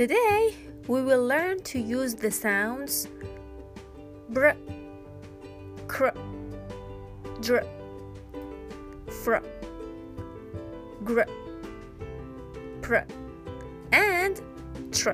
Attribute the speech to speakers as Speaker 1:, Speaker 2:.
Speaker 1: Today, we will learn to use the sounds br, cr, dr, fr, gr, pr, and tr.